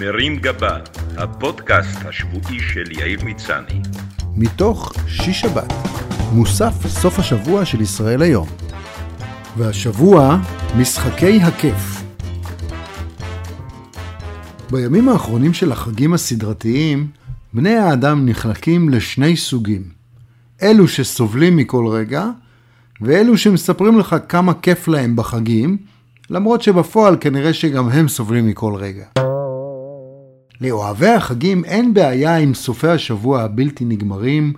מרים גבה, הפודקאסט השבועי של יאיר מצני. מתוך שיש שבת, מוסף סוף השבוע של ישראל היום. והשבוע, משחקי הכיף. בימים האחרונים של החגים הסדרתיים, בני האדם נחלקים לשני סוגים. אלו שסובלים מכל רגע, ואלו שמספרים לך כמה כיף להם בחגים, למרות שבפועל כנראה שגם הם סובלים מכל רגע. לאוהבי החגים אין בעיה עם סופי השבוע הבלתי נגמרים,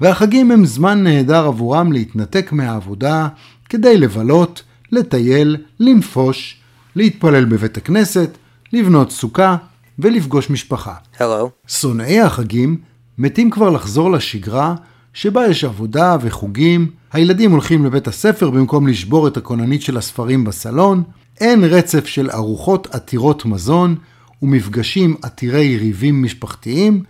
והחגים הם זמן נהדר עבורם להתנתק מהעבודה כדי לבלות, לטייל, לנפוש, להתפלל בבית הכנסת, לבנות סוכה ולפגוש משפחה. Hello. שונאי החגים מתים כבר לחזור לשגרה שבה יש עבודה וחוגים, הילדים הולכים לבית הספר במקום לשבור את הכוננית של הספרים בסלון, אין רצף של ארוחות עתירות מזון ומפגשים עתירי ריבים משפחתיים,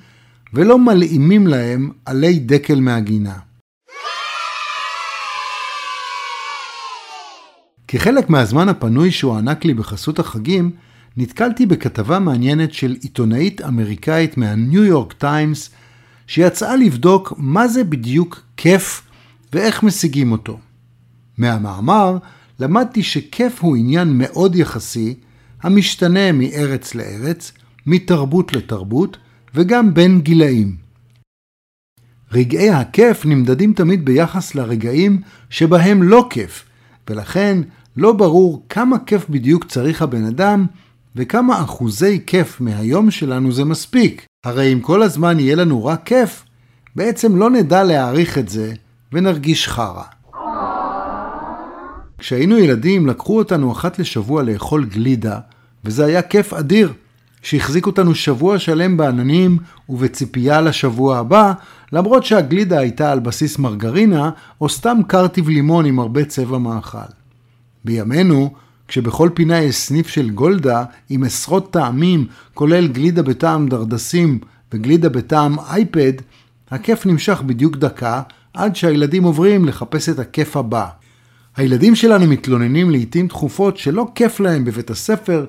ולא מלאימים להם עלי דקל מהגינה. כחלק מהזמן הפנוי שהוענק לי בחסות החגים, נתקלתי בכתבה מעניינת של עיתונאית אמריקאית מהניו יורק טיימס, שיצאה לבדוק מה זה בדיוק כיף ואיך משיגים אותו. מהמאמר למדתי שכיף הוא עניין מאוד יחסי, המשתנה מארץ לארץ, מתרבות לתרבות, וגם בין גילאים. רגעי הכיף נמדדים תמיד ביחס לרגעים שבהם לא כיף, ולכן לא ברור כמה כיף בדיוק צריך הבן אדם, וכמה אחוזי כיף מהיום שלנו זה מספיק. הרי אם כל הזמן יהיה לנו רק כיף, בעצם לא נדע להעריך את זה ונרגיש חרא. כשהיינו ילדים לקחו אותנו אחת לשבוע לאכול גלידה, וזה היה כיף אדיר, שהחזיק אותנו שבוע שלם בעננים ובציפייה לשבוע הבא, למרות שהגלידה הייתה על בסיס מרגרינה, או סתם קרטיב לימון עם הרבה צבע מאכל. בימינו, כשבכל פינה יש סניף של גולדה עם עשרות טעמים, כולל גלידה בטעם דרדסים וגלידה בטעם אייפד, הכיף נמשך בדיוק דקה, עד שהילדים עוברים לחפש את הכיף הבא. הילדים שלנו מתלוננים לעיתים תכופות שלא כיף להם בבית הספר,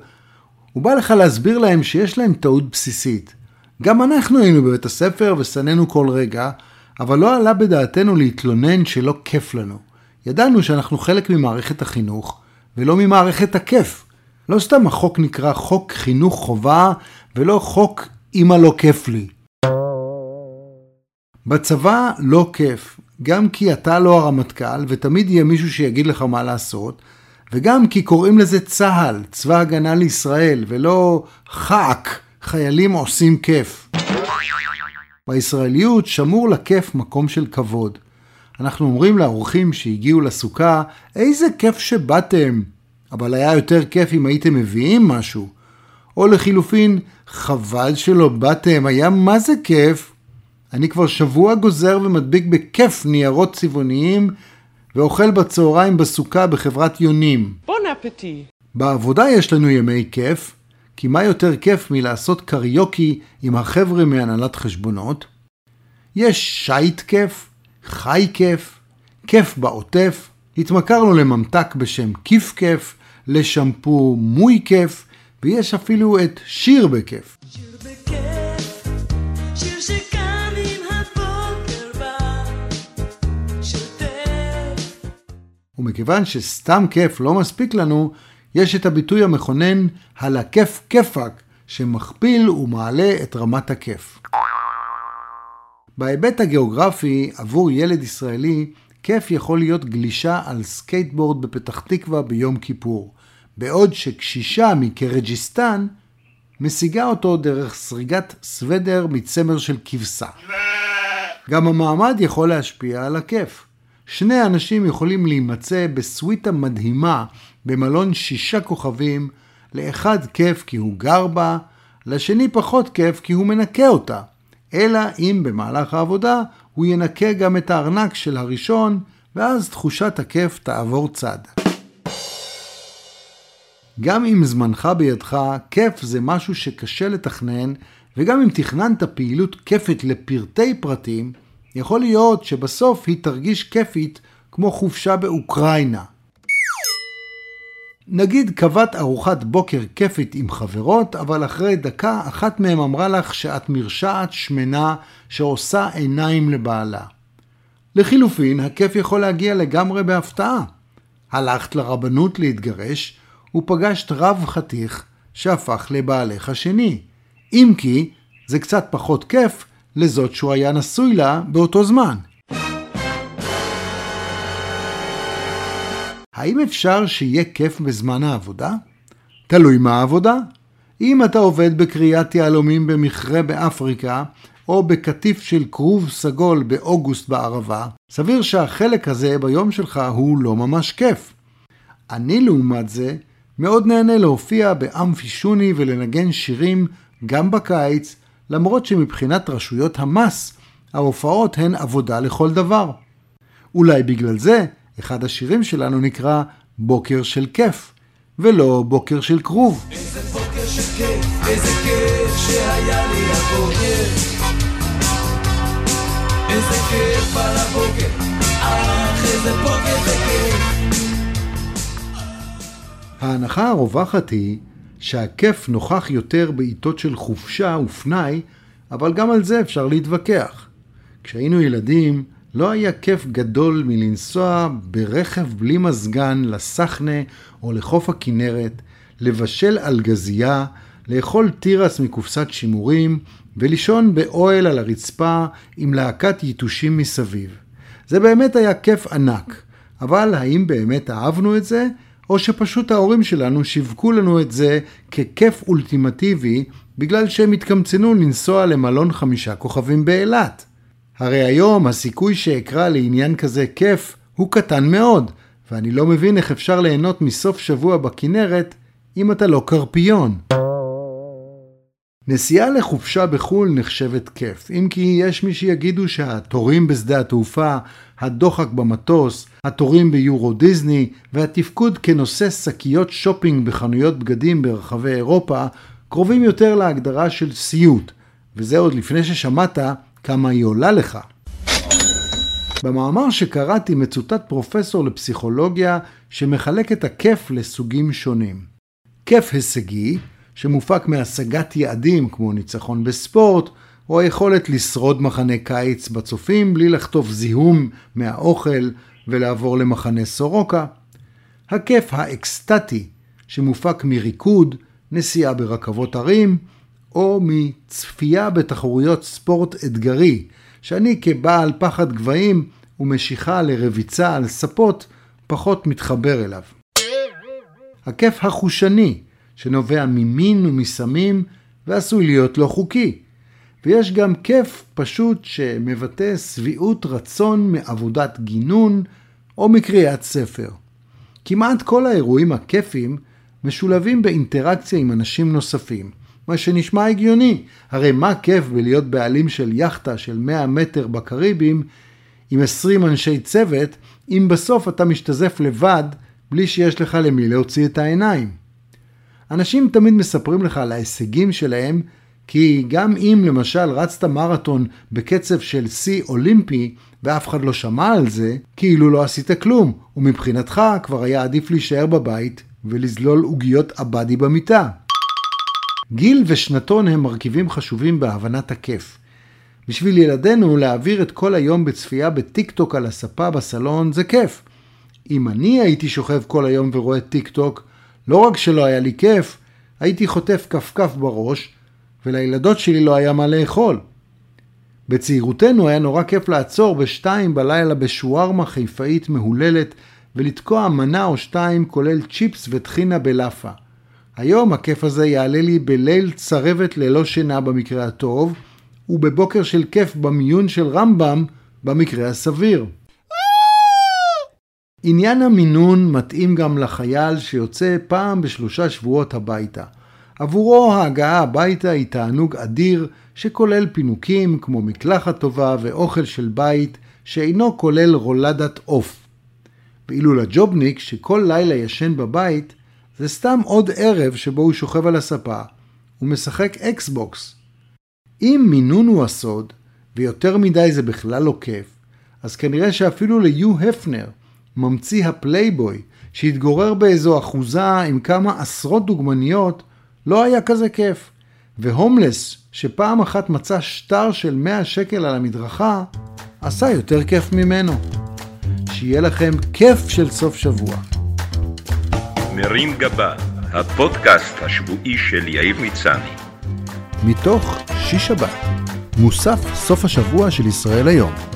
ובא לך להסביר להם שיש להם טעות בסיסית. גם אנחנו היינו בבית הספר ושנאנו כל רגע, אבל לא עלה בדעתנו להתלונן שלא כיף לנו. ידענו שאנחנו חלק ממערכת החינוך, ולא ממערכת הכיף. לא סתם החוק נקרא חוק חינוך חובה, ולא חוק אמא לא כיף לי. בצבא לא כיף, גם כי אתה לא הרמטכ"ל, ותמיד יהיה מישהו שיגיד לך מה לעשות, וגם כי קוראים לזה צה"ל, צבא הגנה לישראל, ולא ח"ק, חיילים עושים כיף. בישראליות שמור לכיף מקום של כבוד. אנחנו אומרים לאורחים שהגיעו לסוכה, איזה כיף שבאתם, אבל היה יותר כיף אם הייתם מביאים משהו. או לחילופין, חבל שלא באתם, היה מה זה כיף. אני כבר שבוע גוזר ומדביק בכיף ניירות צבעוניים, ואוכל בצהריים בסוכה בחברת יונים. בון אפטי. בעבודה יש לנו ימי כיף, כי מה יותר כיף מלעשות קריוקי עם החבר'ה מהנהלת חשבונות? יש שייט כיף, חי כיף, כיף בעוטף, התמכרנו לממתק בשם כיף כיף, לשמפו מוי כיף, ויש אפילו את שיר בכיף. שיר ומכיוון שסתם כיף לא מספיק לנו, יש את הביטוי המכונן על הכיף כיפק, שמכפיל ומעלה את רמת הכיף. בהיבט הגיאוגרפי, עבור ילד ישראלי, כיף יכול להיות גלישה על סקייטבורד בפתח תקווה ביום כיפור, בעוד שקשישה מקירגיזסטן משיגה אותו דרך סריגת סוודר מצמר של כבשה. גם המעמד יכול להשפיע על הכיף. שני אנשים יכולים להימצא בסוויטה מדהימה במלון שישה כוכבים, לאחד כיף כי הוא גר בה, לשני פחות כיף כי הוא מנקה אותה. אלא אם במהלך העבודה הוא ינקה גם את הארנק של הראשון, ואז תחושת הכיף תעבור צד. גם אם זמנך בידך, כיף זה משהו שקשה לתכנן, וגם אם תכננת פעילות כיפת לפרטי פרטים, יכול להיות שבסוף היא תרגיש כיפית כמו חופשה באוקראינה. נגיד קבעת ארוחת בוקר כיפית עם חברות, אבל אחרי דקה אחת מהן אמרה לך שאת מרשעת שמנה שעושה עיניים לבעלה. לחילופין, הכיף יכול להגיע לגמרי בהפתעה. הלכת לרבנות להתגרש, ופגשת רב חתיך שהפך לבעלך השני. אם כי, זה קצת פחות כיף לזאת שהוא היה נשוי לה באותו זמן. האם אפשר שיהיה כיף בזמן העבודה? תלוי מה העבודה. אם אתה עובד בקריאת יהלומים במכרה באפריקה, או בקטיף של כרוב סגול באוגוסט בערבה, סביר שהחלק הזה ביום שלך הוא לא ממש כיף. אני לעומת זה מאוד נהנה להופיע באמפי שוני ולנגן שירים גם בקיץ, למרות שמבחינת רשויות המס, ההופעות הן עבודה לכל דבר. אולי בגלל זה, אחד השירים שלנו נקרא בוקר של כיף, ולא בוקר של כרוב. איזה בוקר שכיף, איזה כיף שהיה לי הבוקר. איזה כיף על הבוקר, אך איזה בוקר זה כיף. ההנחה הרווחת היא שהכיף נוכח יותר בעיתות של חופשה ופנאי, אבל גם על זה אפשר להתווכח. כשהיינו ילדים, לא היה כיף גדול מלנסוע ברכב בלי מזגן לסחנה או לחוף הכנרת, לבשל על גזייה, לאכול תירס מקופסת שימורים ולישון באוהל על הרצפה עם להקת יתושים מסביב. זה באמת היה כיף ענק, אבל האם באמת אהבנו את זה? או שפשוט ההורים שלנו שיווקו לנו את זה ככיף אולטימטיבי בגלל שהם התקמצנו לנסוע למלון חמישה כוכבים באילת. הרי היום הסיכוי שאקרא לעניין כזה כיף הוא קטן מאוד, ואני לא מבין איך אפשר ליהנות מסוף שבוע בכנרת אם אתה לא קרפיון. נסיעה לחופשה בחו"ל נחשבת כיף, אם כי יש מי שיגידו שהתורים בשדה התעופה, הדוחק במטוס, התורים ביורו דיסני והתפקוד כנושא שקיות שופינג בחנויות בגדים ברחבי אירופה קרובים יותר להגדרה של סיוט, וזה עוד לפני ששמעת כמה היא עולה לך. במאמר שקראתי מצוטט פרופסור לפסיכולוגיה שמחלק את הכיף לסוגים שונים. כיף הישגי, שמופק מהשגת יעדים כמו ניצחון בספורט, או היכולת לשרוד מחנה קיץ בצופים בלי לחטוף זיהום מהאוכל ולעבור למחנה סורוקה. הכיף האקסטטי, שמופק מריקוד, נסיעה ברכבות הרים, או מצפייה בתחרויות ספורט אתגרי, שאני כבעל פחד גבהים ומשיכה לרביצה על ספות פחות מתחבר אליו. הכיף החושני, שנובע ממין ומסמים ועשוי להיות לא חוקי. ויש גם כיף פשוט שמבטא שביעות רצון מעבודת גינון או מקריאת ספר. כמעט כל האירועים הכיפים משולבים באינטראקציה עם אנשים נוספים, מה שנשמע הגיוני, הרי מה כיף בלהיות בעלים של יכטה של 100 מטר בקריבים עם 20 אנשי צוות, אם בסוף אתה משתזף לבד בלי שיש לך למי להוציא את העיניים. אנשים תמיד מספרים לך על ההישגים שלהם, כי גם אם למשל רצת מרתון בקצב של שיא אולימפי ואף אחד לא שמע על זה, כאילו לא עשית כלום, ומבחינתך כבר היה עדיף להישאר בבית ולזלול עוגיות עבדי במיטה. גיל ושנתון הם מרכיבים חשובים בהבנת הכיף. בשביל ילדינו להעביר את כל היום בצפייה בטיק טוק על הספה בסלון זה כיף. אם אני הייתי שוכב כל היום ורואה טיק טוק, לא רק שלא היה לי כיף, הייתי חוטף כפכף בראש, ולילדות שלי לא היה מה לאכול. בצעירותנו היה נורא כיף לעצור בשתיים בלילה בשווארמה חיפאית מהוללת ולתקוע מנה או שתיים כולל צ'יפס וטחינה בלאפה. היום הכיף הזה יעלה לי בליל צרבת ללא שינה במקרה הטוב, ובבוקר של כיף במיון של רמב"ם במקרה הסביר. עניין המינון מתאים גם לחייל שיוצא פעם בשלושה שבועות הביתה. עבורו ההגעה הביתה היא תענוג אדיר שכולל פינוקים כמו מקלחת טובה ואוכל של בית שאינו כולל רולדת עוף. ואילו לג'ובניק שכל לילה ישן בבית, זה סתם עוד ערב שבו הוא שוכב על הספה ומשחק אקסבוקס. אם מינון הוא הסוד, ויותר מדי זה בכלל לא כיף, אז כנראה שאפילו יו הפנר, ממציא הפלייבוי, שהתגורר באיזו אחוזה עם כמה עשרות דוגמניות, לא היה כזה כיף. והומלס, שפעם אחת מצא שטר של 100 שקל על המדרכה, עשה יותר כיף ממנו. שיהיה לכם כיף של סוף שבוע. מרים גבה, הפודקאסט השבועי של יאיר מצני. מתוך שיש שבת, מוסף סוף השבוע של ישראל היום.